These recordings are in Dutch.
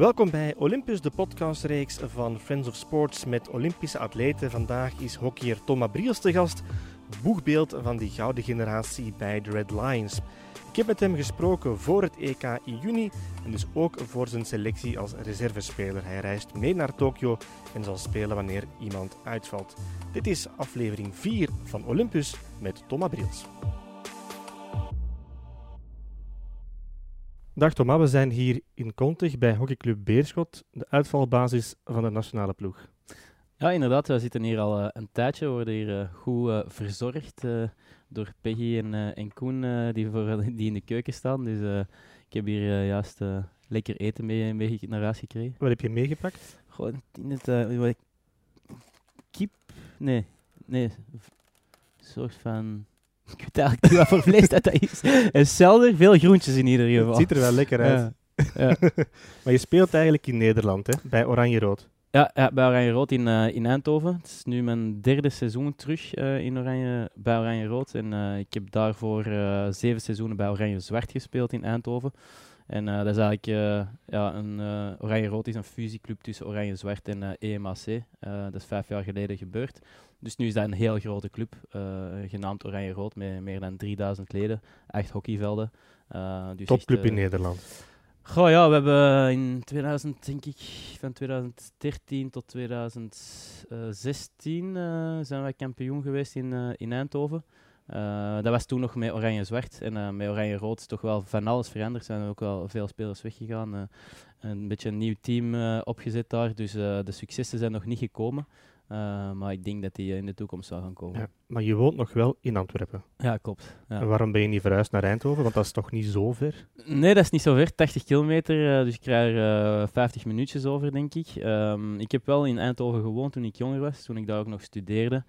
Welkom bij Olympus, de podcastreeks van Friends of Sports met Olympische atleten. Vandaag is hockeyer Thomas Briels te gast, boegbeeld van die gouden generatie bij de Red Lions. Ik heb met hem gesproken voor het EK in juni en dus ook voor zijn selectie als reservespeler. Hij reist mee naar Tokio en zal spelen wanneer iemand uitvalt. Dit is aflevering 4 van Olympus met Thomas Briels. Dag Thomas, we zijn hier in Kontig bij hockeyclub Beerschot, de uitvalbasis van de nationale ploeg. Ja, inderdaad. We zitten hier al uh, een tijdje. We worden hier uh, goed uh, verzorgd door Peggy en, en Koen, die, voor, die in de keuken staan. Dus ik heb hier juist lekker eten mee, mee naar huis gekregen. Wat heb je meegepakt? Gewoon in het... kip? Nee, nee. Een soort van ik weet eigenlijk niet wat voor vlees dat, dat is. En zelden veel groentjes in ieder geval. Het ziet er wel lekker uit. Ja. maar je speelt eigenlijk in Nederland, hè? bij Oranje-Rood. Ja, ja, bij Oranje-Rood in, uh, in Eindhoven. Het is nu mijn derde seizoen terug uh, in Oranje, bij Oranje-Rood. En uh, ik heb daarvoor zeven seizoenen bij Oranje-Zwart gespeeld in Eindhoven. En dat is eigenlijk ja, een Oranje-Rood is een fusieclub tussen Oranje-Zwart en EMAC. dat is vijf jaar geleden gebeurd. Dus nu is dat een heel grote club, genaamd Oranje-Rood, met meer dan 3000 leden. Echt hockeyvelden. Dus Topclub echt, in Nederland. Goh ja, we hebben in 2000, denk ik, van 2013 tot 2016 zijn wij kampioen geweest in, in Eindhoven. Dat was toen nog met Oranje-Zwart. En met Oranje-Rood is toch wel van alles veranderd. Er zijn ook wel veel spelers weggegaan. een beetje een nieuw team opgezet daar. Dus de successen zijn nog niet gekomen. Maar ik denk dat die in de toekomst zal gaan komen. Ja, maar je woont nog wel in Antwerpen. Ja, klopt. Ja. En waarom ben je niet verhuisd naar Eindhoven? Want dat is toch niet zo ver? Nee, dat is niet zo ver. 80 kilometer, dus ik krijg er uh, 50 minuutjes over, denk ik. Um, ik heb wel in Eindhoven gewoond toen ik jonger was, toen ik daar ook nog studeerde.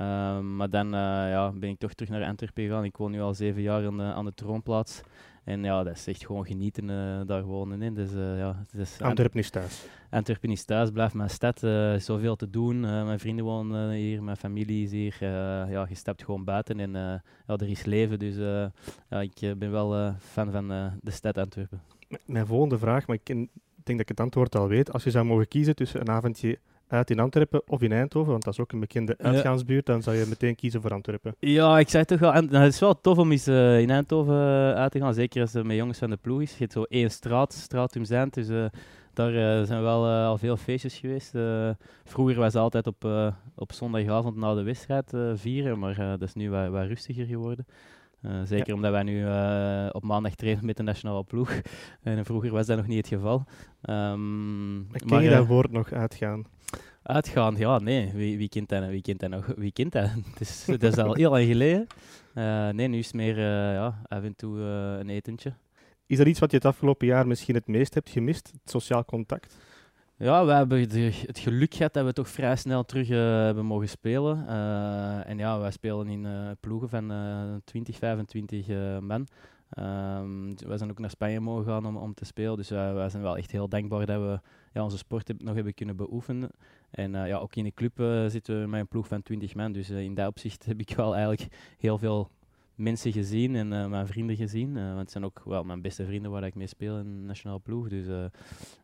Um, maar dan uh, ja, ben ik toch terug naar Antwerpen gegaan. Ik woon nu al zeven jaar aan de, aan de troonplaats. En ja, dat is echt gewoon genieten uh, daar wonen. in. Dus, uh, ja, Antwerpen is thuis. Antwerpen is thuis, blijft mijn stad. Uh, zoveel te doen. mijn vrienden wonen hier, mijn familie is hier. ja, je stapt gewoon buiten en ja, er is leven. Dus ja, ik ben wel fan van de stad Antwerpen. M mijn volgende vraag, maar ik, ken, ik denk dat ik het antwoord al weet. Als je zou mogen kiezen tussen een avondje uit in Antwerpen of in Eindhoven, want dat is ook een bekende uitgaansbuurt, dan zou je meteen kiezen voor Antwerpen. Ja, ik zei toch wel, en, het is wel tof om eens uh, in Eindhoven uh, uit te gaan, zeker als het met jongens van de ploeg is. Je hebt zo één straat, Stratum Zend, dus uh, daar zijn wel al veel feestjes geweest. vroeger was het altijd op, op zondagavond na de wedstrijd vieren, maar dat is nu wat, wat rustiger geworden. Uh, zeker ja. omdat wij nu uh, op maandag trainen met de nationale ploeg. En vroeger was dat nog niet het geval. Um, ken maar, je dat woord nog uitgaan? Uitgaan, ja, nee. Wie, wie kent dat, wie kent dat nog? Wie kent dat? het is, dat is al heel lang geleden. Uh, nee, nu is het meer ja, af en toe een etentje. Is er iets wat je het afgelopen jaar misschien het meest hebt gemist? Het sociaal contact? Ja, we hebben het geluk gehad dat we toch vrij snel terug hebben mogen spelen. En ja, wij spelen in ploegen van 20, 25 man. Um, we zijn ook naar Spanje mogen gaan om, om te spelen. Dus wij zijn wel echt heel dankbaar dat we ja, onze sport heb, nog hebben kunnen beoefenen. En ja, ook in de club zitten we met een ploeg van 20 man. Dus in dat opzicht heb ik wel eigenlijk heel veel mensen gezien en mijn vrienden gezien. Want het zijn ook wel mijn beste vrienden waar ik mee speel in de nationale ploeg. Dus,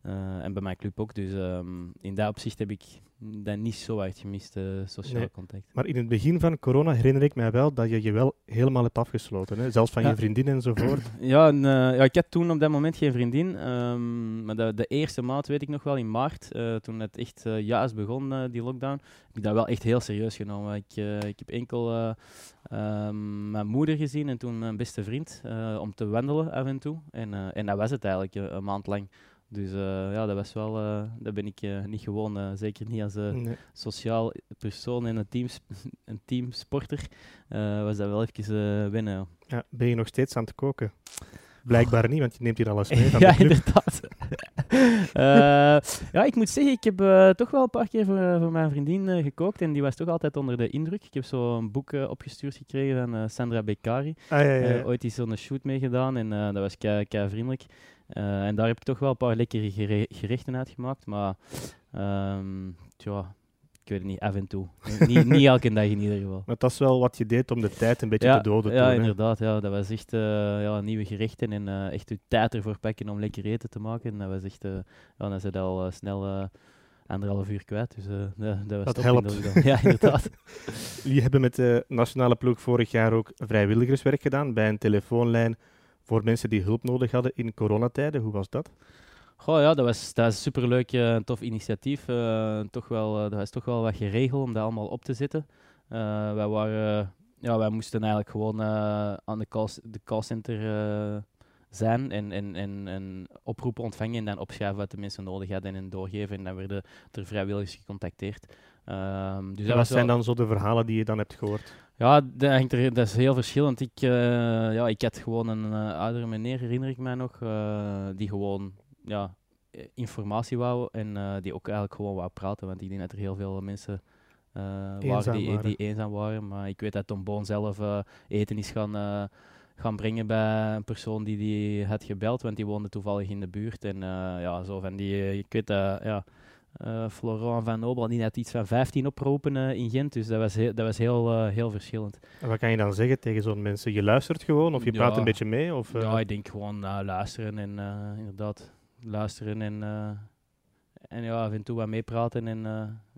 en bij mijn club ook. Dus um, in dat opzicht heb ik dat niet zo hard gemist, sociaal nee. contact. Maar in het begin van corona herinner ik mij wel dat je je wel helemaal hebt afgesloten. Hè? Zelfs van ja. je vriendin enzovoort. ja, en, ja, ik had toen op dat moment geen vriendin. Um, maar de, de, eerste maand weet ik nog wel, in maart, toen het echt juist begon, die lockdown, heb ik dat wel echt heel serieus genomen. Ik, ik heb enkel um, mijn moeder gezien en toen mijn beste vriend uh, om te wandelen af en toe. En, uh, en dat was het eigenlijk een maand lang. Dus uh, ja, dat was wel, dat ben ik niet gewoon, zeker niet als nee. sociaal persoon en een, teams, een teamsporter, was dat wel even wennen. Ja, ben je nog steeds aan het koken? Blijkbaar niet, want je neemt hier alles mee. Van ja, de club. inderdaad. uh, ja, ik moet zeggen, ik heb uh, toch wel een paar keer voor, uh, voor mijn vriendin gekookt en die was toch altijd onder de indruk. Ik heb zo een boek opgestuurd gekregen van Sandra Beccari. Ah, ja, ja, ooit is zo'n shoot meegedaan en dat was kei, kei vriendelijk. En daar heb ik toch wel een paar lekkere gerechten uitgemaakt, maar um, tja, ik weet het niet, af en toe. niet, niet elke dag in ieder geval. Maar dat is wel wat je deed om de tijd een beetje ja, te doden. Ja, toen, inderdaad. Ja, dat was echt eh, ja, nieuwe gerechten en eh, echt je tijd ervoor pakken om lekker eten te maken. En dat was echt, eh, ja, dan zit al eh, snel eh, anderhalf uur kwijt. Dus eh, ja, dat was Dat helpt. Ja, inderdaad. Jullie hebben met de nationale ploeg vorig jaar ook vrijwilligerswerk gedaan bij een telefoonlijn voor mensen die hulp nodig hadden in coronatijden. Hoe was dat? Goh, ja, dat was, dat een superleuk en tof initiatief. Eh, toch wel, eh, dat was toch wel wat geregeld om dat allemaal op te zetten. Wij, waren, ja, wij moesten eigenlijk gewoon aan de, call, de callcenter zijn en, en, en, en oproepen ontvangen en dan opschrijven wat de mensen nodig hadden en doorgeven. En dan werden er vrijwilligers gecontacteerd. Ehm, dus dat wat zijn wel- dan zo de verhalen die je dan hebt gehoord? Ja, dat, hangt er, dat is heel verschillend. Ik, eh, ja, ik had gewoon een eh, oudere meneer, herinner ik mij nog, eh, die gewoon ja, informatie wou en die ook eigenlijk gewoon wou praten. Want ik denk dat er heel veel mensen waren, Eenzaam die, waren. die eenzaam waren. Maar ik weet dat Tom Boon zelf eten is gaan, gaan brengen bij een persoon die die had gebeld, want die woonde toevallig in de buurt. En ja, zo van die, ik weet dat, ja... eh Florent van Nobel, die had iets van 15 oproepen eh, in Gent, dus dat was, heel, dat was heel, eh, heel verschillend. En wat kan je dan zeggen tegen zo'n mensen? Je luistert gewoon of je praat een beetje mee? Of, Ja, ik denk gewoon luisteren en inderdaad luisteren en, en ja, af en toe wat meepraten. En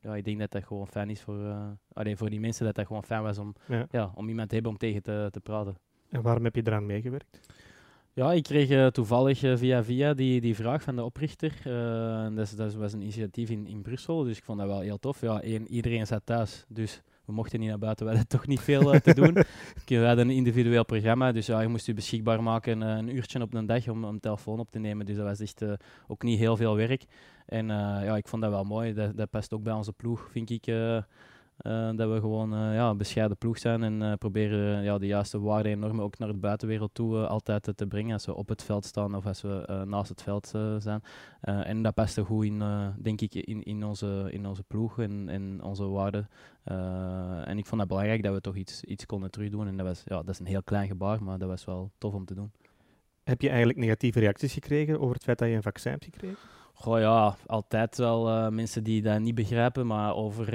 ja, ik denk dat dat gewoon fijn is voor, eh, allee, voor die mensen, dat dat gewoon fijn was om, Ja. ja. om iemand te hebben om tegen te, te praten. En waarom heb je eraan meegewerkt? Ja, ik kreeg eh, toevallig eh, via via die, die vraag van de oprichter. en dat, dat was een initiatief in, in Brussel, dus ik vond dat wel heel tof. Ja, één, iedereen zat thuis, dus we mochten niet naar buiten, we hadden toch niet veel te doen. We hadden een individueel programma, dus ja, je moest je beschikbaar maken een uurtje op een dag om een telefoon op te nemen. Dus dat was echt ook niet heel veel werk. En ja, ik vond dat wel mooi. Dat, dat past ook bij onze ploeg, vind ik. Eh, dat we gewoon eh, ja, een bescheiden ploeg zijn en eh, proberen ja, de juiste waarden en normen ook naar de buitenwereld toe altijd te brengen. Als we op het veld staan of als we naast het veld zijn. En dat past er goed in, denk ik, in, in, onze, in onze ploeg en, en onze waarden. En ik vond het belangrijk dat we toch iets, iets konden terugdoen. En dat, was, ja, dat is een heel klein gebaar, maar dat was wel tof om te doen. Heb je eigenlijk negatieve reacties gekregen over het feit dat je een vaccin hebt gekregen? Goh ja, altijd wel mensen die dat niet begrijpen, maar over,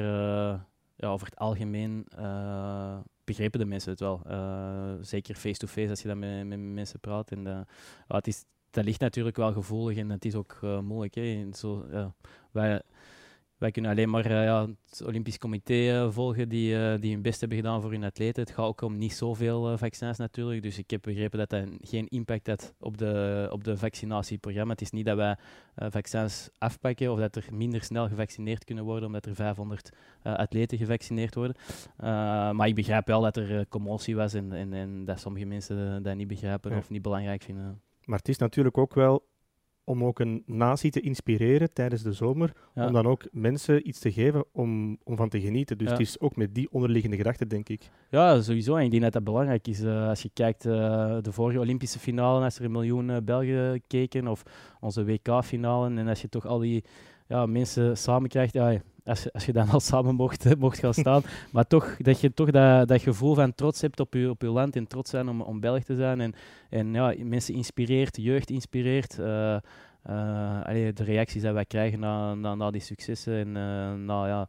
ja, over het algemeen eh, begrepen de mensen het wel. Eh, zeker face-to-face als je dan met, met mensen praat. En, eh, het is, dat ligt natuurlijk wel gevoelig en het is ook moeilijk. Hè. Wij, wij kunnen alleen maar eh, ja, het Olympisch Comité eh, volgen die, eh, die hun best hebben gedaan voor hun atleten. Het gaat ook om niet zoveel vaccins natuurlijk. Dus ik heb begrepen dat dat geen impact heeft op de, op de vaccinatieprogramma. Het is niet dat wij vaccins afpakken of dat er minder snel gevaccineerd kunnen worden omdat er 500 eh, atleten gevaccineerd worden. Maar ik begrijp wel dat er commotie was en, en, en dat sommige mensen dat niet begrijpen Ja. of niet belangrijk vinden. Maar het is natuurlijk ook wel om ook een natie te inspireren tijdens de zomer, Ja. om dan ook mensen iets te geven om, om van te genieten. Dus Ja. het is ook met die onderliggende gedachte, denk ik. Ja, sowieso. En ik denk dat dat belangrijk is. Eh, als je kijkt, uh, de vorige Olympische finale, als er een miljoen uh, Belgen keken, of onze WK-finale, en als je toch al die ja, mensen samen krijgt, ja, als, als je dan al samen mocht, mocht gaan staan, maar toch, dat je toch dat, dat gevoel van trots hebt op je, op je land en trots zijn om, om Belg te zijn en, en ja, mensen inspireert, jeugd inspireert. Uh, de reacties die wij krijgen na, na, die successen en na ja,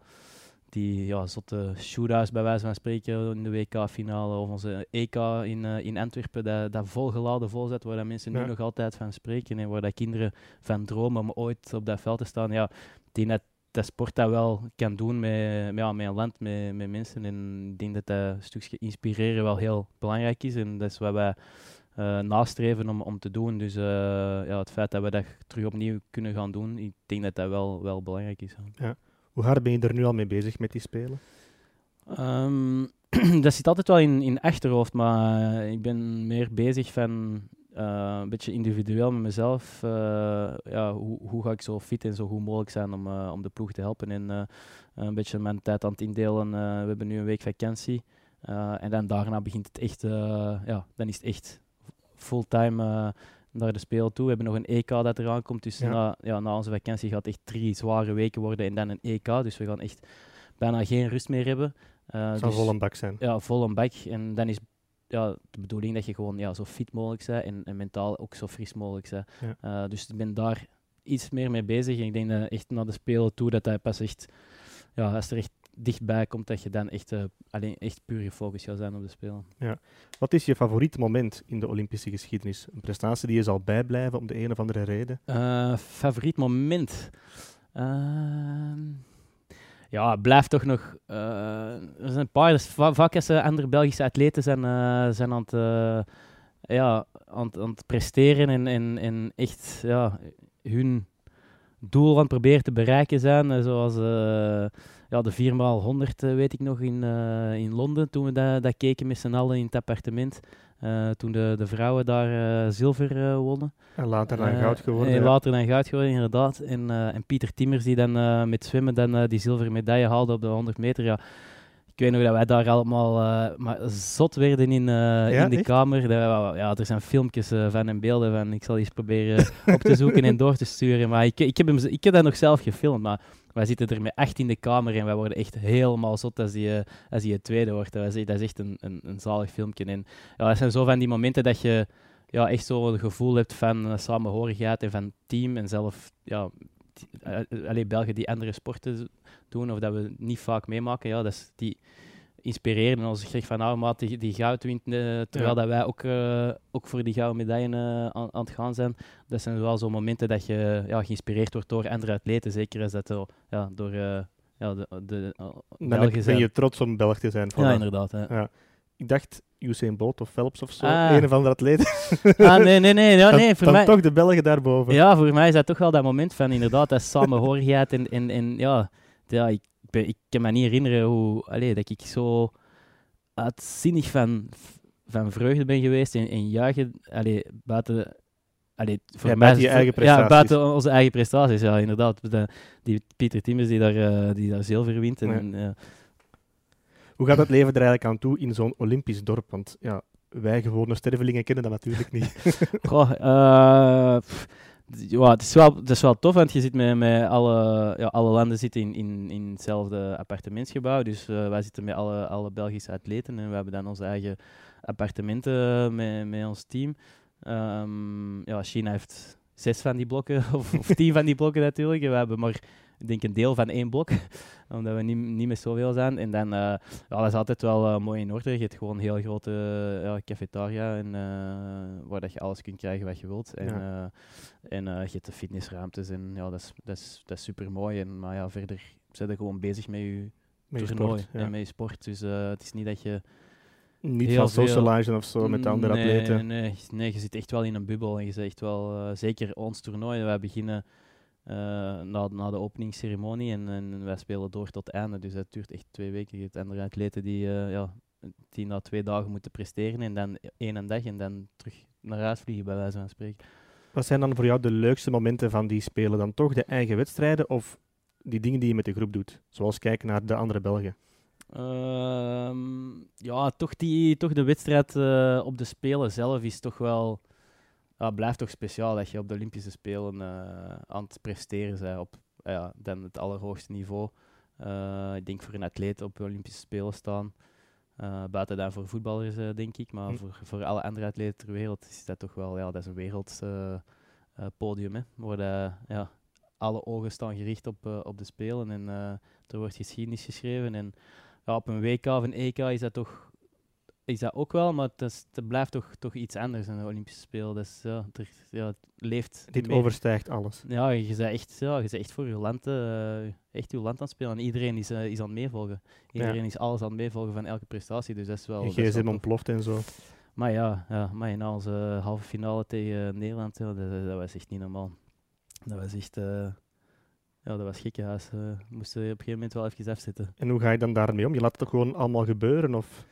die ja, zotte shootouts bij wijze van spreken in de WK-finale of onze EK in, uh, in Antwerpen, dat, dat volgeladen volzet, waar dat mensen ja. nu nog altijd van spreken en waar dat kinderen van dromen om ooit op dat veld te staan. Ja, die net dat sport dat wel kan doen met, met, ja, met een land, met, met mensen. En ik denk dat dat stukje inspireren wel heel belangrijk is en dat is wat wij uh, nastreven om, om te doen. Dus uh, ja, het feit dat we dat terug opnieuw kunnen gaan doen, ik denk dat dat wel, wel belangrijk is. Ja. Hoe hard ben je er nu al mee bezig met die spelen? Um, dat zit altijd wel in, in achterhoofd, maar ik ben meer bezig van uh, een beetje individueel met mezelf. Uh, ja, hoe, hoe ga ik zo fit en zo goed mogelijk zijn om, om de ploeg te helpen en een beetje mijn tijd aan het indelen. we hebben nu een week vakantie en dan daarna begint het echt, ja, dan is het echt fulltime naar de speel toe. We hebben nog een EK dat eraan komt. Dus ja. Na, ja, na onze vakantie gaat het echt drie zware weken worden en dan een EK. Dus we gaan echt bijna geen rust meer hebben. Uh, het zal dus, vol een bak zijn. Ja, vol een bak. En dan is ja, de bedoeling dat je gewoon ja, zo fit mogelijk bent en, en mentaal ook zo fris mogelijk bent. Ja. Uh, dus ik ben daar iets meer mee bezig. En ik denk dat echt naar de spelen toe dat dat pas echt... Ja, als er echt dichtbij komt, dat je dan echt, alleen echt puur gefocust gaat zijn op de Spelen. Ja. Wat is je favoriete moment in de Olympische geschiedenis? Een prestatie die je zal bijblijven om de een of andere reden? favoriet moment? Ehm, ja, blijft toch nog. Uh, er zijn een paar vaak als andere Belgische atleten zijn, uh, zijn aan, het, uh, ja, aan, aan het presteren en, en, en echt ja, hun doel aan het proberen te bereiken zijn. zoals ja, de 4x100 weet ik nog in, in Londen toen we dat, dat keken met z'n allen in het appartement. Uh, toen de, de vrouwen daar zilver wonnen. En later dan goud geworden. En later dan goud geworden, inderdaad. En, en Pieter Timmers, die dan met zwemmen dan, die zilveren medaille haalde op de 100 meter. Ja, ik weet nog dat wij daar allemaal maar zot werden in, ja, in die kamer. ja, er zijn filmpjes van en beelden van. Ik zal eens proberen op te zoeken en door te sturen. Maar ik, ik, heb hem, ik heb dat nog zelf gefilmd. Maar wij zitten er met acht in de kamer en wij worden echt helemaal zot als die, eh, als die het tweede wordt. Dat is, dat is echt een, een, een zalig filmpje. En ja, dat zijn zo van die momenten dat je ja, echt zo een gevoel hebt van samenhorigheid en van team. En zelf, ja, eh, alleen Belgen die andere sporten doen of dat we niet vaak meemaken, ja, dat is die inspireren ons. Ik zeg van nou, maat, die, die goud wint, uh, terwijl dat wij ook, uh, ook voor die gouden medaille aan, aan, het gaan zijn. Dat zijn wel zo'n momenten dat je ja, geïnspireerd wordt door andere atleten. Zeker als dat ja, door ja, de, de Belgen ben je trots om Belg te zijn. Ja, inderdaad. Ja. Ik dacht Usain Bolt of Phelps of zo, ah. een of andere atleet. Ah, nee, nee, nee. Ja, nee voor dan mij... toch de Belgen daarboven. Ja, voor mij is dat toch wel dat moment van inderdaad, dat samenhorigheid en, en, en ja, ja ik ik, kan me niet herinneren hoe, allee, dat ik zo uitzinnig van, van vreugde ben geweest en, en juichen, buiten... Allee, voor ja, mij, buiten je eigen prestaties. Ja, buiten onze eigen prestaties, ja, inderdaad. die Pieter Timmers die daar, uh, die daar zilver wint. En, ja. Hoe gaat het leven er eigenlijk aan toe in zo'n Olympisch dorp? Want ja, wij gewone stervelingen kennen dat natuurlijk niet. Uh, ja, het is, wel, het is wel tof, want je zit met, met alle, ja, alle landen zitten in, in, in hetzelfde appartementsgebouw. Dus uh, wij zitten met alle, alle Belgische atleten en we hebben dan onze eigen appartementen met, met ons team. Um, ja, China heeft zes van die blokken, of, of tien van die blokken natuurlijk. En we hebben maar ik denk een deel van één blok, omdat we niet, niet met zoveel zijn. En dan, uh, ja, dat is altijd wel uh, mooi in orde. Je hebt gewoon een heel grote uh, ja, cafetaria en, waar dat je alles kunt krijgen wat je wilt. En, ja. en je hebt de fitnessruimtes en ja, dat is, dat is, dat is super mooi. En, maar ja, verder zijn gewoon bezig met je, met toernooi sport, en met je sport. Dus het is niet dat je... Niet van socializen of zo met andere nee, atleten. Nee, nee, je zit echt wel in een bubbel. En je zit echt wel, zeker ons toernooi, wij beginnen na, na de openingsceremonie. En, en wij spelen door tot het einde. Dus dat duurt echt twee weken. Je hebt andere atleten die, uh, ja, die na twee dagen moeten presteren. En dan één dag en dan terug naar huis vliegen, bij wijze van spreken. Wat zijn dan voor jou de leukste momenten van die spelen? Dan toch de eigen wedstrijden of die dingen die je met de groep doet? Zoals kijken naar de andere Belgen. Uh, ja, toch, die, toch de wedstrijd uh, op de Spelen zelf is toch wel ja, blijft toch speciaal dat je op de Olympische Spelen uh, aan het presteren bent op ja, dan het allerhoogste niveau. Uh, ik denk voor een atleet op de Olympische Spelen staan. Uh, buiten dan voor voetballers, denk ik. Maar hm. voor, voor alle andere atleten ter wereld is dat toch wel ja, dat is een wereldpodium. hè, waar de, ja, alle ogen staan gericht op, op de Spelen. En er wordt geschiedenis geschreven. En ja, op een WK of een EK is dat toch is dat ook wel, maar het, is, het blijft toch, toch iets anders dan de Olympische Spelen. Dus ja, er, ja, het leeft. Dit overstijgt alles. Ja, je bent echt, ja, je bent echt voor je land, uh, echt je land aan het spelen. En iedereen is, uh, is aan het meevolgen. Iedereen is alles aan het meevolgen van elke prestatie. Dus dat is wel. Je gsm ontploft en zo. Maar ja, ja maar in onze halve finale tegen Nederland, ja, dat, dat, was echt niet normaal. Dat was echt. Uh, ja, dat was gekkenhuis. Uh, moesten op een gegeven moment wel even afzetten. En hoe ga je dan daarmee om? Je laat het toch gewoon allemaal gebeuren? Of?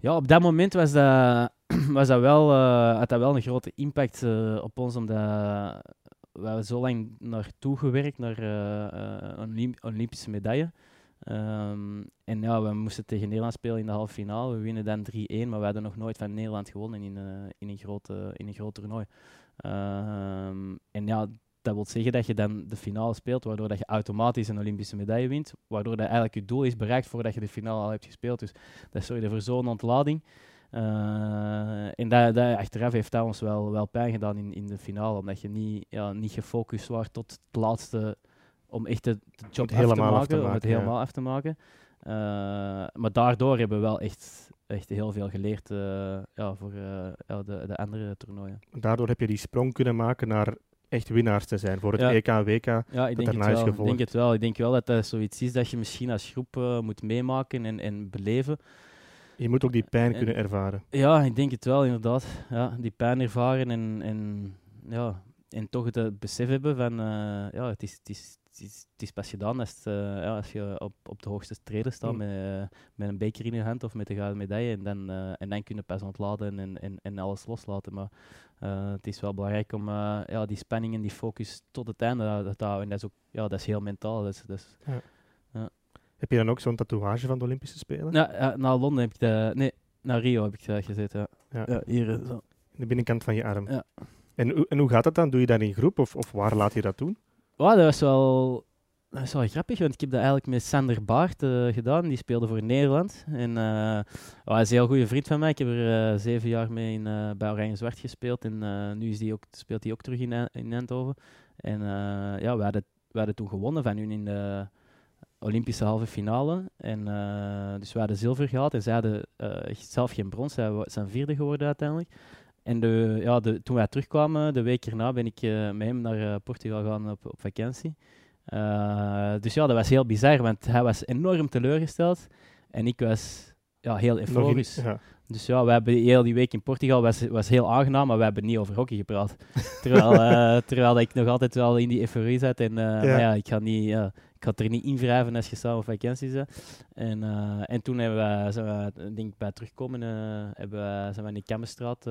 Ja, op dat moment was dat, was dat wel, uh, had dat wel een grote impact uh, op ons, omdat we zo lang naartoe gewerkt, naar een Olympische medaille. Um, en ja, we moesten tegen Nederland spelen in de halve finale. We winnen dan 3-1, maar we hadden nog nooit van Nederland gewonnen in, in, een, grote, in een groot toernooi. Um, en ja, dat wil zeggen dat je dan de finale speelt, waardoor dat je automatisch een Olympische medaille wint, waardoor dat eigenlijk je doel is bereikt voordat je de finale al hebt gespeeld. Dus dat zorgde voor zo'n ontlading. Uh, en dat, dat, achteraf heeft dat ons wel, wel pijn gedaan in, in de finale, omdat je niet, ja, niet gefocust was tot het laatste om echt de, job af te, maken, af te maken, om het helemaal af te maken. maar daardoor hebben we wel echt, echt heel veel geleerd ja, voor ja, de, de andere toernooien. Daardoor heb je die sprong kunnen maken naar echt winnaars te zijn voor het EK en WK ja, ik denk het wel. Ik denk het wel. Ik denk wel dat dat zoiets is dat je misschien als groep moet meemaken en, en beleven. Je moet ook die pijn kunnen ervaren. Ja, ik denk het wel, inderdaad. Ja, die pijn ervaren en, en, ja, en toch het besef hebben van, uh, ja, het is, het, is, het, is, het is pas gedaan als, uh, ja, als je op, op de hoogste treden staat mm. met, uh, met een beker in je hand of met de gouden medaille. En dan, en dan kun je pas ontladen en, en, en alles loslaten. Maar het is wel belangrijk om ja, die spanning en die focus tot het einde te houden. En dat is ook ja, dat is heel mentaal. Dus, dus, ja. Heb je dan ook zo'n tatoeage van de Olympische Spelen? Ja, naar Londen heb ik de... Nee, naar Rio heb ik gezeten. Ja. ja. hier eh, zo. De binnenkant van je arm. Ja. En, en hoe gaat dat dan? Doe je dat in groep of, of waar laat je dat doen? Oh, dat was wel... Dat is wel grappig, want ik heb dat eigenlijk met Sander Baart uh, gedaan. Die speelde voor Nederland. En uh, oh, hij is een heel goede vriend van mij. Ik heb er uh, zeven jaar mee in, bij Oranje Zwart gespeeld. En nu is die ook, speelt hij ook terug in, in Eindhoven. En ja, we hadden, we hadden toen gewonnen van hun in de Olympische halve finale. En, dus we hadden zilver gehad en zij hadden zelf geen brons. Zij zijn vierde geworden uiteindelijk. En de, ja, de, toen wij terugkwamen, de week erna, ben ik met hem naar Portugal gegaan op, op vakantie. Dus ja, dat was heel bizar, want hij was enorm teleurgesteld. En ik was ja, heel euforisch. ja. Dus ja, we hebben heel die week in Portugal was, was heel aangenaam, maar we hebben niet over hockey gepraat. terwijl, terwijl ik nog altijd wel in die euforie zat. En ja. Maar ja, ik ga niet ik had er niet in wrijven als je samen op vakantie bent. En, uh, en toen hebben we, zijn we denk bij terugkomen, uh, hebben we, zijn we in de Kemmenstraat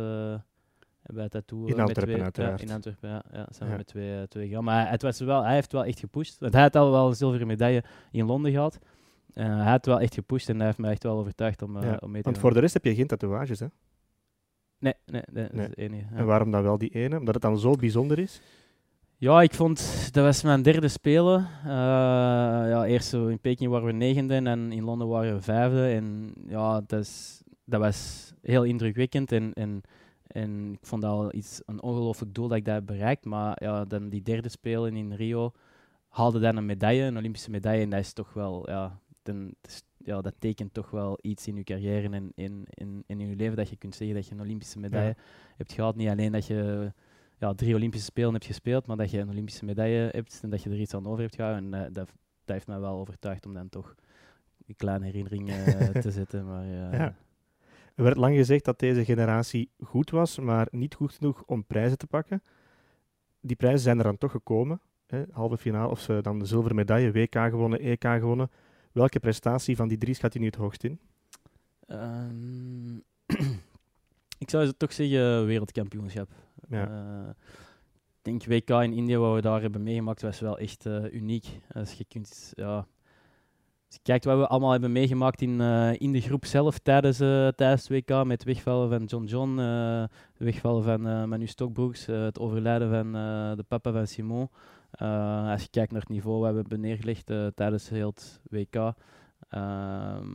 uh, we tattoo in Antwerpen met twee, ja, in Antwerpen, ja, ja we met twee, twee gegaan. Maar het was wel, hij heeft wel echt gepusht. Want hij had al wel een zilveren medaille in Londen gehad. hij had wel echt gepusht en hij heeft me echt wel overtuigd om, ja, om mee te Want voor de rest heb je geen tatoeages, hè? Nee, nee, nee, dat is de enige. En waarom dan wel die ene? Omdat het dan zo bijzonder is? Ja, ik vond dat was mijn derde spelen. Uh, ja, eerst in Peking waren we negende en in Londen waren we vijfde. En ja, dat, is, dat was heel indrukwekkend. En, en, en ik vond dat al iets, een ongelooflijk doel dat ik dat heb bereikt. Maar ja, dan die derde spelen in Rio haalde dan een medaille, een Olympische medaille. En dat is toch wel, ja, dan, ja, dat tekent toch wel iets in je carrière en in, in, in je leven dat je kunt zeggen dat je een Olympische medaille hebt gehad. Niet alleen dat je ja, drie Olympische Spelen hebt gespeeld, maar dat je een Olympische medaille hebt en dat je er iets aan over hebt gehouden. En uh, dat, dat, heeft mij wel overtuigd om dan toch een kleine herinnering uh, te zetten. Maar, uh, ja. Er werd lang gezegd dat deze generatie goed was, maar niet goed genoeg om prijzen te pakken. Die prijzen zijn er dan toch gekomen. Hè? Halve finale, of ze dan de zilveren medaille, WK gewonnen, EK gewonnen. Welke prestatie van die drie schat je nu het hoogst in? Um, ik zou toch zeggen wereldkampioenschap. Ja. Uh, ik denk WK in India, wat we daar hebben meegemaakt, was wel echt uh, uniek. Als je kunt, ja, als je kijkt wat we allemaal hebben meegemaakt in, uh, in de groep zelf tijdens, tijdens het WK, met het wegvallen van John John, het wegvallen van Manu Stokbroeks, het overlijden van de papa van Simon. als je kijkt naar het niveau wat we hebben neergelegd tijdens heel het WK. Ehm,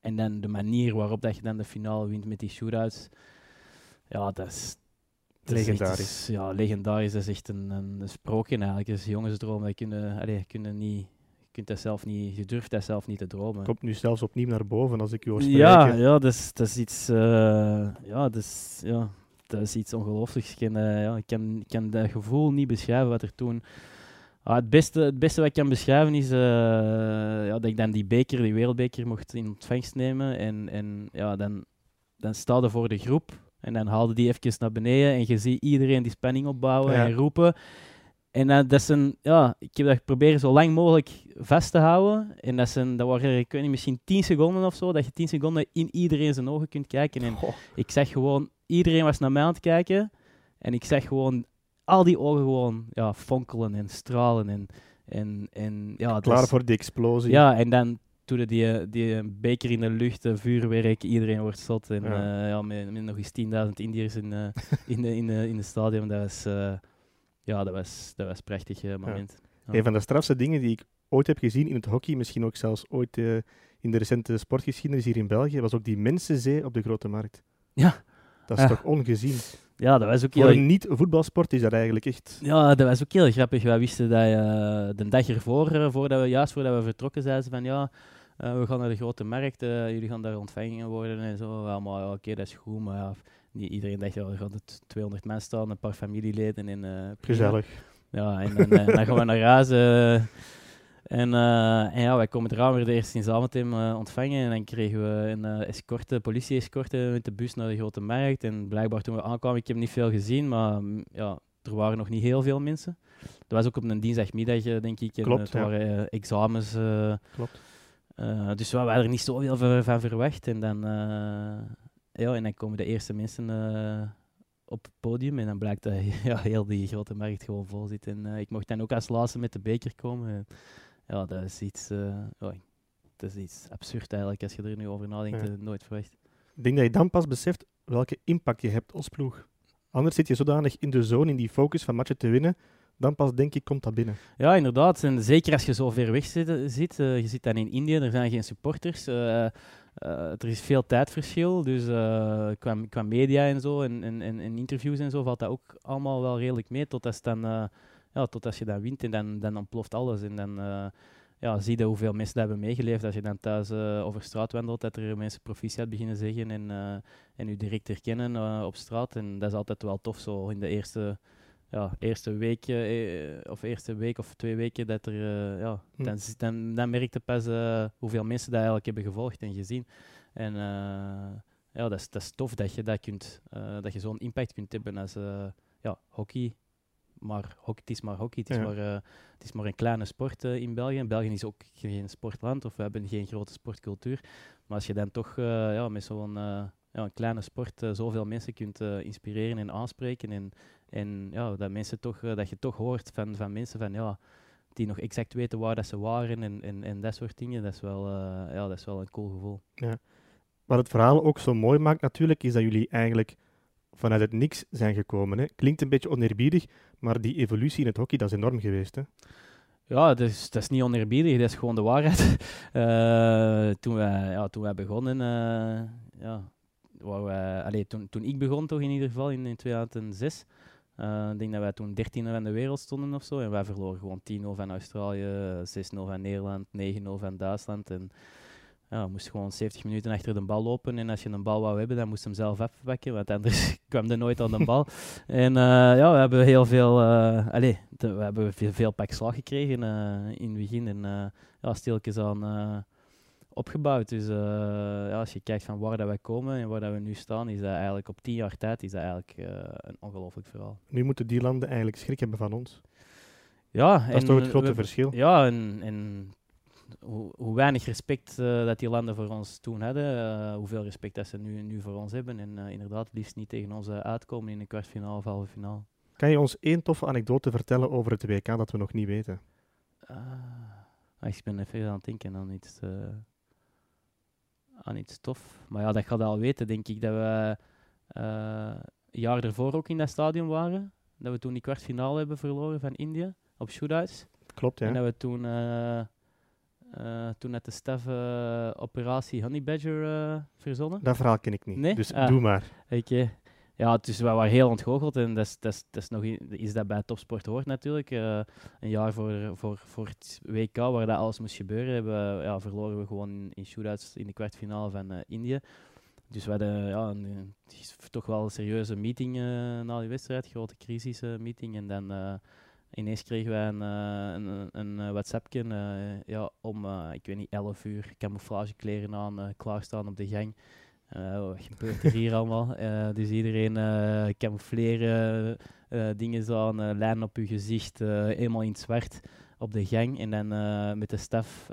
en dan de manier waarop dat je dan de finale wint met die shootouts. Ja, dat is, legendarisch. ja, legendarisch. Dat is echt een, een sprookje eigenlijk. Dat is jongensdroom. Dat kunnen, allee, kunnen niet, kunt dat zelf niet, je durft dat zelf niet te dromen. Komt nu zelfs opnieuw naar boven als ik je hoor spreken. Ja, ja dat, is, dat is iets, uh, ja, dat is, ja, dat is iets ongelooflijks. Ik kan, uh, ja, ik, kan, ik kan dat gevoel niet beschrijven wat er toen... Ah, het, beste, het beste wat ik kan beschrijven is uh, ja, dat ik dan die beker, die wereldbeker, mocht in ontvangst nemen. En, en ja, dan, dan sta voor de groep en dan haalde die even naar beneden en je ziet iedereen die spanning opbouwen en roepen. En uh, dat zijn, ja, ik heb dat geprobeerd zo lang mogelijk vast te houden. En dat, zijn, dat waren, ik weet niet, misschien 10 seconden of zo, dat je 10 seconden in iedereen zijn ogen kunt kijken. En ik zeg gewoon, iedereen was naar mij aan het kijken. En ik zeg gewoon, al die ogen gewoon ja, fonkelen en stralen. En, en, en, ja, Klaar voor die explosie. Ja, en dan toen die, die beker in de lucht, vuurwerk, iedereen wordt zot. En ja. Uh, ja met, met, nog eens 10.000 Indiërs in, uh, in, de, in, de, in de stadion. Dat was, uh, ja, dat was, dat was een prachtig moment. Ja. Een van de strafste dingen die ik ooit heb gezien in het hockey, misschien ook zelfs ooit in de recente sportgeschiedenis hier in België, was ook die Mensenzee op de Grote Markt. Ja. Dat is toch ongezien? Ja, dat was ook heel... Voor een niet-voetbalsport is dat eigenlijk echt... Ja, dat was ook heel grappig. Wij wisten dat uh, de dag ervoor, voordat we, juist voordat we vertrokken, zeiden ze van ja, we gaan naar de grote markt, jullie gaan daar ontvangen worden en zo. Ja, oké, dat is goed, maar ja, niet iedereen dacht, ja, er gaan 200 mensen staan, een paar familieleden. En, Gezellig. Ja, en, en dan gaan we naar huis. En, en, ja, wij komen eraan weer de eerste in uh, ontvangen. En dan kregen we een uh, escorte, politie-escorte met de bus naar de grote markt. En blijkbaar toen we aankwamen, ik heb niet veel gezien, maar mm, ja, er waren nog niet heel veel mensen. Dat was ook op een dinsdagmiddag, denk ik. En Klopt, het waren examens. Klopt. Dus we hadden er niet zoveel van verwacht. En dan, ja, en dan komen de eerste mensen op het podium. En dan blijkt dat ja, heel die grote markt gewoon vol zit. En ik mocht dan ook als laatste met de beker komen ja, dat is iets, uh, dat is iets absurd eigenlijk als je er nu over nadenkt. Ja. nooit verwacht. Ik denk dat je dan pas beseft welke impact je hebt als ploeg. Anders zit je zodanig in de zone, in die focus van matchen te winnen, dan pas denk ik komt dat binnen. Ja, inderdaad. Zeker als je zo ver weg zit. uh, je zit dan in Indië, er zijn geen supporters. Uh, uh, er is veel tijdverschil. Dus qua, media en zo en, interviews en zo valt dat ook allemaal wel redelijk mee. Tot als dan ja, tot als je dan wint en dan, dan ontploft alles. En dan ja, zie je hoeveel mensen dat hebben meegeleefd. Als je dan thuis over straat wandelt, dat er mensen proficiat beginnen zeggen en, en u direct herkennen op straat. En dat is altijd wel tof zo in de eerste, ja, eerste week of eerste week of twee weken dat er, ja, hm. dan, dan, dan merkte pas hoeveel mensen dat eigenlijk hebben gevolgd en gezien. En ja, dat is, dat is tof dat je, dat kunt, dat je zo'n impact kunt hebben als ja, hockey maar hockey, het is maar hockey. Het is, maar, het is maar een kleine sport in België. België is ook geen sportland of we hebben geen grote sportcultuur. Maar als je dan toch ja, met zo'n ja, een kleine sport zoveel mensen kunt inspireren en aanspreken. En, en ja, dat, mensen toch, dat je toch hoort van, van mensen van, ja, die nog exact weten waar dat ze waren en, en, en dat soort dingen. Dat is wel, ja, dat is wel een cool gevoel. Ja. Wat het verhaal ook zo mooi maakt natuurlijk, is dat jullie eigenlijk vanuit het niks zijn gekomen. Hè. Klinkt een beetje oneerbiedig, maar die evolutie in het hockey, dat is enorm geweest. Hè. Ja, dat is, dat is niet oneerbiedig, dat is gewoon de waarheid. uh, toen, wij, ja, toen wij begonnen, uh, ja, wij, allez, toen, toen ik begon toch in ieder geval, in, in 2006, uh, ik denk dat wij toen 13 van de wereld stonden of zo. En wij verloren gewoon 10-0 van Australië, 6-0 van Nederland, 9-0 van Duitsland. En ja, moest gewoon 70 minuten achter de bal lopen. En als je een bal wou hebben, dan moest je hem zelf afpakken, want anders kwam er nooit aan de bal. en uh, ja, we hebben heel veel, uh, allez, we hebben veel, veel pak slag gekregen in het begin. En ja, stilletjes aan opgebouwd. Dus ja, als je kijkt van waar dat wij komen en waar dat we nu staan, is dat eigenlijk op 10 jaar tijd is dat eigenlijk een ongelooflijk verhaal. Nu moeten die landen eigenlijk schrik hebben van ons. Ja, dat is toch het grote verschil. Ja, en, en hoe, hoe, weinig respect uh, dat die landen voor ons toen hadden, hoeveel respect dat ze nu, nu voor ons hebben. En inderdaad, liefst niet tegen ons uitkomen in een kwartfinale of halve finale. Kan je ons één toffe anekdote vertellen over het WK dat we nog niet weten? Ah, ik ben even aan het denken aan iets, aan iets tof. Maar ja, dat gaat al weten, denk ik, dat we een jaar ervoor ook in dat stadion waren. Dat we toen die kwartfinale hebben verloren van India op shootouts. Klopt, ja. En dat we toen uh, toen net de Stef uh, operatie Honey Badger verzonnen. Dat verhaal ken ik niet, nee? dus ah, doe maar. Okay. Ja, dus we waren heel ontgoocheld en dat is, dat is, dat is nog iets dat bij topsport hoort natuurlijk. een jaar voor, voor, voor het WK, waar dat alles moest gebeuren, hebben, ja, verloren we gewoon in shootouts in de kwartfinale van Indië. Dus we hadden ja, een, toch wel een serieuze meeting na die wedstrijd, grote crisismeeting. en dan ineens kregen wij een, uh, een, een eh, WhatsAppje uh, ja, om, ik weet niet, 11 uur camouflagekleren aan, klaarstaan op de gang. Wat gebeurt er hier allemaal? dus iedereen camoufleren, dingen aan, lijnen op je gezicht, eenmaal in het zwart op de gang. En dan met de staf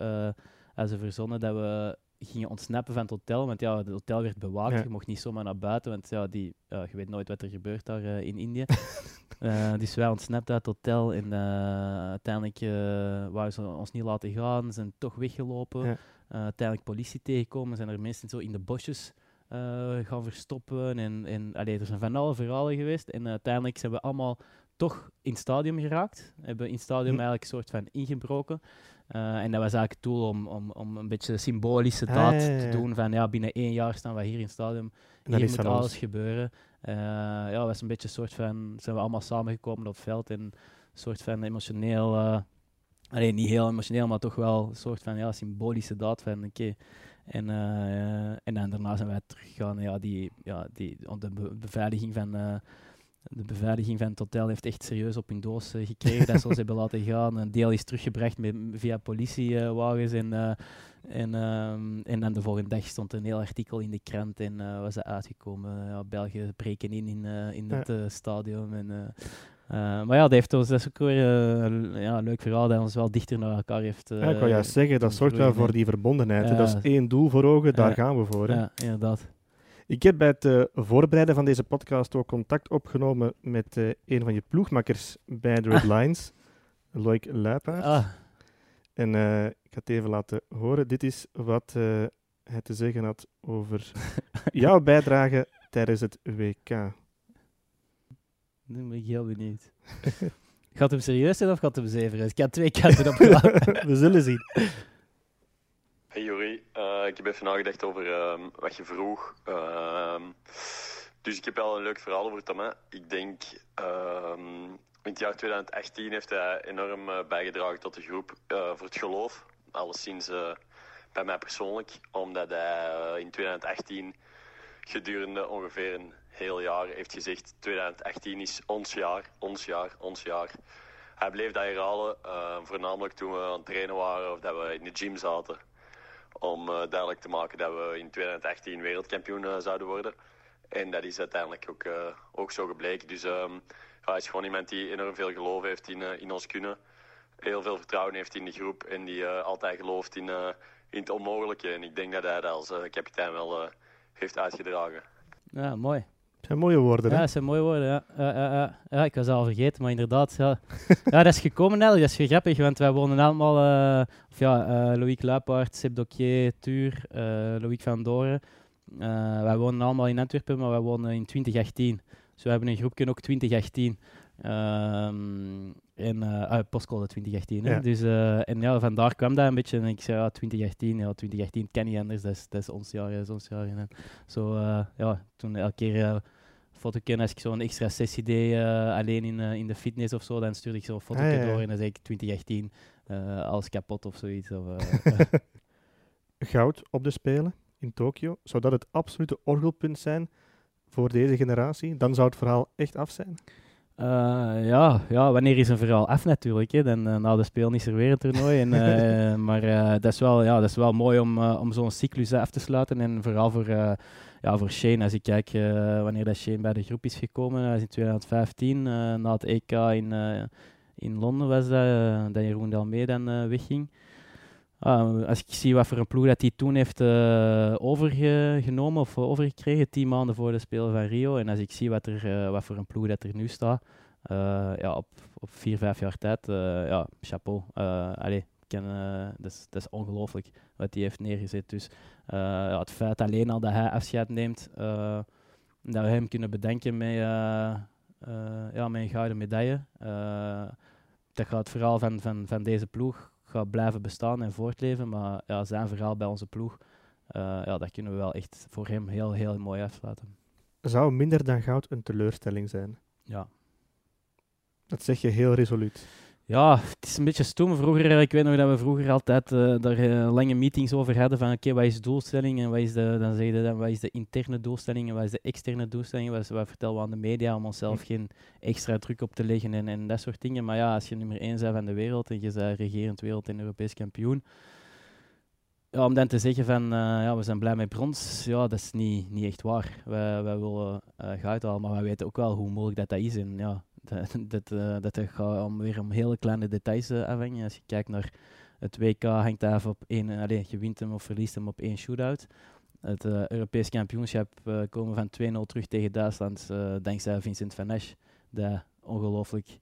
als ze verzonnen dat we gingen ontsnappen van het hotel. Want ja, het hotel werd bewaakt. Je mocht niet zomaar naar buiten, want ja, die, je weet nooit wat er gebeurt daar in Indië. Uh, dus wij ontsnapt uit het hotel en uh, uiteindelijk waren ze ons niet laten gaan, zijn toch weggelopen. Ja. Uiteindelijk politie tegenkomen, zijn er mensen zo in de bosjes gaan verstoppen. En, en allee, er zijn van alle verhalen geweest. En uiteindelijk zijn we allemaal toch in het stadion geraakt. Hebben in het stadion hm. eigenlijk een soort van ingebroken. en dat was eigenlijk het doel om, om, om een beetje symbolische ah, daad te doen. Van ja, binnen één jaar staan we hier in het stadion. Hier moet alles gebeuren. Uh, ja, was een beetje een soort van, zijn we allemaal samengekomen op het veld en een soort van emotioneel uh, alleen niet heel emotioneel, maar toch wel een soort van ja, symbolische daad van oké. En, uh, en dan daarna zijn wij teruggegaan. Ja, die, ja, die, de beveiliging van, uh, de beveiliging van het hotel heeft echt serieus op hun doos uh, gekregen dat ze ons hebben laten gaan. Een deel is teruggebracht met, via politiewagens. En, en, ehm, en dan de volgende dag stond een heel artikel in de krant en was dat uitgekomen. Ja, België breken in in, in het stadion. En, maar ja, dat heeft ons dat is ook weer ja, een leuk verhaal dat ons wel dichter naar elkaar heeft. Ja, ik kan juist zeggen, dat zorgt wel voor die verbondenheid. Ja. Dat is één doel voor ogen, daar gaan we voor. Hè. Ja, inderdaad. Ik heb bij het voorbereiden van deze podcast ook contact opgenomen met een van je ploegmakkers bij de Red ah. Lines, Loïc Luipaert. Ah. En ik ga het even laten horen. Dit is wat hij te zeggen had over jouw bijdrage tijdens het WK. Nu ben ik heel benieuwd. gaat hem serieus zijn of gaat hem zeven Ik heb twee kanten op We zullen zien. Hey Jori, uh, ik heb even nagedacht over uh, wat je vroeg. Uh, dus ik heb wel een leuk verhaal over Thomas. Ik denk, ehm, in het jaar 2018 heeft hij enorm eh, bijgedragen tot de groep eh, voor het geloof. Alleszins bij mij persoonlijk, omdat hij in 2018 gedurende ongeveer een heel jaar heeft gezegd 2018 is ons jaar, ons jaar, ons jaar. Hij bleef dat herhalen, uh, voornamelijk toen we aan het trainen waren of dat we in de gym zaten. Om uh, duidelijk te maken dat we in 2018 wereldkampioen uh, zouden worden. En dat is uiteindelijk ook, ook zo gebleken. Dus um, hij is gewoon iemand die enorm veel geloof heeft in, in ons kunnen. Heel veel vertrouwen heeft in de groep en die altijd gelooft in, in het onmogelijke. En ik denk dat hij dat als kapitein wel heeft uitgedragen. Ja, mooi zijn mooie woorden, Ja, dat zijn mooie woorden, ja. ik was al vergeten, maar inderdaad, ja. ja, dat is gekomen eigenlijk, dat is grappig, want wij wonen allemaal, uh, of ja, uh, Loïc Luipaert, Seb Dokier, Tuur, uh, Loïc van Doren. wij wonen allemaal in Antwerpen, maar wij wonen in 2018. Dus we hebben een groepje ook 2018. Um, en, uh, postcode 2018. Ja. Dus, uh, en ja, vandaar kwam dat een beetje. En ik zei, ja, 2018, ja, 2018 ken niet anders. Dat is, dat is ons jaar, dat is ons jaar. En zo, uh, ja, toen elke keer foto kennen als ik zo'n extra sessie deed, alleen in, in de fitness of zo, dan stuurde ik zo'n foto ah, ja, door en dan zei ik 2018, alles kapot of zoiets. Of, Goud op de Spelen in Tokio, zou dat het absolute orgelpunt zijn voor deze generatie? Dan zou het verhaal echt af zijn? Uh, ja, ja, wanneer is een verhaal af natuurlijk. Hè? Dan, uh, na de speel is er weer een toernooi. en, uh, maar dat, is wel, ja, dat is wel mooi om, om zo'n cyclus af te sluiten. En vooral voor, ja, voor Shane, als ik kijk wanneer dat Shane bij de groep is gekomen, dat is in 2015, na het EK in, in Londen was dat, dat Jeroen Delmee dan wegging. Uh, als ik zie wat voor een ploeg dat hij toen heeft uh, overgenomen of overgekregen, tien maanden voor de Spelen van Rio. En als ik zie wat, er, uh, wat voor een ploeg dat er nu staat, ja, op, op vier, vijf jaar tijd, ja, chapeau. allez, ken, dat, is, dat is ongelooflijk wat hij heeft neergezet. Dus ja, het feit alleen al dat hij afscheid neemt, dat we hem kunnen bedenken met, ja, met een gouden medaille. dat gaat vooral van, van, van deze ploeg gaat blijven bestaan en voortleven. Maar ja, zijn verhaal bij onze ploeg, uh, ja, dat kunnen we wel echt voor hem heel, heel mooi afsluiten. Zou minder dan goud een teleurstelling zijn? Ja. Dat zeg je heel resoluut. Ja, het is een beetje stoem. Vroeger, ik weet nog dat we vroeger altijd uh, daar uh, lange meetings over hadden van oké, wat is de doelstelling en wat is de, dan zeg je dan, wat is de interne doelstelling en wat is de externe doelstelling. Wat, wat vertellen we aan de media om onszelf hm. geen extra druk op te leggen en, en dat soort dingen. Maar ja, als je nummer één bent van de wereld en je bent regerend wereld- en Europees kampioen, ja, om dan te zeggen van uh, ja, we zijn blij met brons, ja, dat is niet, niet echt waar. Wij, wij willen goud halen, maar wij weten ook wel hoe moeilijk dat, dat is. En ja, dat, uh, dat gaat om, weer om hele kleine details uh, afhangen. Als je kijkt naar het WK, hangt daar af op één, uh, allez, je wint hem of verliest hem op één shootout. Het uh, Europees kampioenschap komen van 2-0 terug tegen Duitsland, dankzij Vincent van Esch, dat ongelooflijk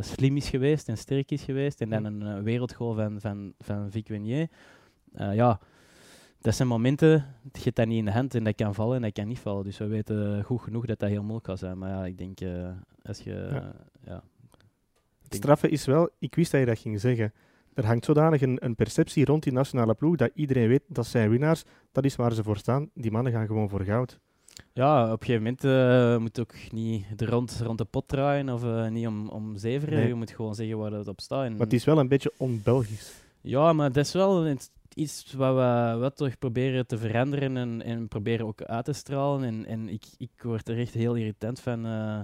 slim is geweest en sterk is geweest. En dan een wereldgoal van, van, van Vic Wenier. ja, dat zijn momenten, je hebt dat niet in de hand en dat kan vallen en dat kan niet vallen. Dus we weten goed genoeg dat dat heel moeilijk kan zijn. Maar ja, ik denk, uh, als je... Ja. ja het straffe is wel, ik wist dat je dat ging zeggen. Er hangt zodanig een, een, perceptie rond die nationale ploeg dat iedereen weet dat zijn winnaars. Dat is waar ze voor staan. Die mannen gaan gewoon voor goud. Ja, op een gegeven moment uh, moet ook niet de rond, rond de pot draaien of uh, niet om, om zeveren. Nee. Je moet gewoon zeggen waar het op staat. En, Maar het is wel een beetje on-Belgisch. Ja, maar dat is wel iets wat we wat toch proberen te veranderen en, en proberen ook uit te stralen. En, en ik, ik word er echt heel irritant van. Uh,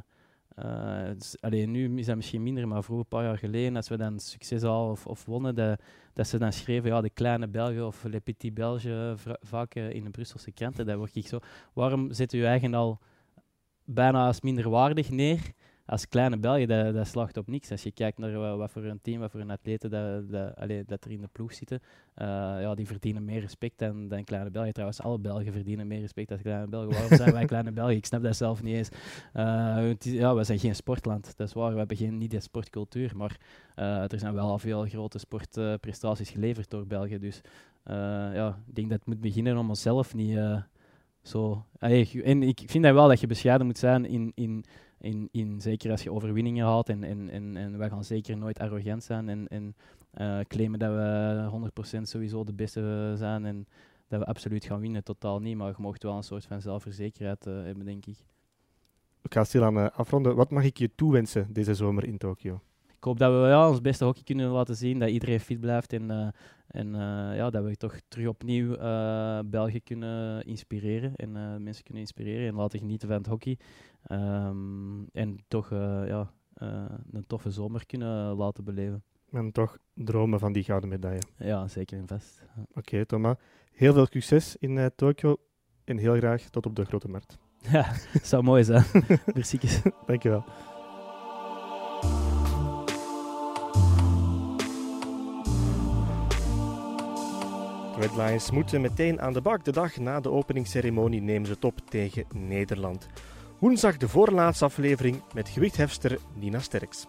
uh, dus, allee, nu is dat misschien minder, maar vroeger, een paar jaar geleden, als we dan succes hadden of, of wonnen, dat, dat ze dan schreven, ja, de kleine Belgen of Le Petit Belge, vaak uh, in de Brusselse kranten, dat word ik zo. Waarom zet u eigen al bijna als minderwaardig neer? Als kleine België, dat, dat slaagt op niks. Als je kijkt naar wat, wat voor een team, wat voor een atleten dat, dat, allee, dat er in de ploeg zitten, uh, ja, die verdienen meer respect dan, dan kleine België. Trouwens, alle Belgen verdienen meer respect dan kleine Belgen. Waarom zijn wij kleine België? Ik snap dat zelf niet eens. Uh, is, ja, we zijn geen sportland, dat is waar. We hebben geen, niet de sportcultuur, maar uh, er zijn wel al veel grote sportprestaties geleverd door België. Dus ja, ik denk dat het moet beginnen om onszelf niet zo... Allee, en ik vind dat wel dat je bescheiden moet zijn in... in in, in, zeker als je overwinningen haalt. En, en, en, en wij gaan zeker nooit arrogant zijn en, en uh, claimen dat we 100% sowieso de beste zijn. En dat we absoluut gaan winnen, totaal niet. Maar je mocht wel een soort van zelfverzekerheid uh, hebben, denk ik. Ik ga stilaan uh, afronden. Wat mag ik je toewensen deze zomer in Tokio? Ik hoop dat we ja, ons beste hockey kunnen laten zien, dat iedereen fit blijft en, uh, en uh, ja, dat we toch terug opnieuw uh, België kunnen inspireren en mensen kunnen inspireren en laten genieten van het hockey. Um, en toch ja, een toffe zomer kunnen laten beleven. En toch dromen van die gouden medaille. Ja, zeker en vast. Oké, okay, Thomas. Heel veel succes in Tokio en heel graag tot op de grote markt. Ja, zou mooi zijn. Merci. Dankjewel. Red Lions moeten meteen aan de bak. De dag na de openingsceremonie nemen ze het op tegen Nederland. Woensdag de voorlaatste aflevering met gewichthefster Nina Sterks.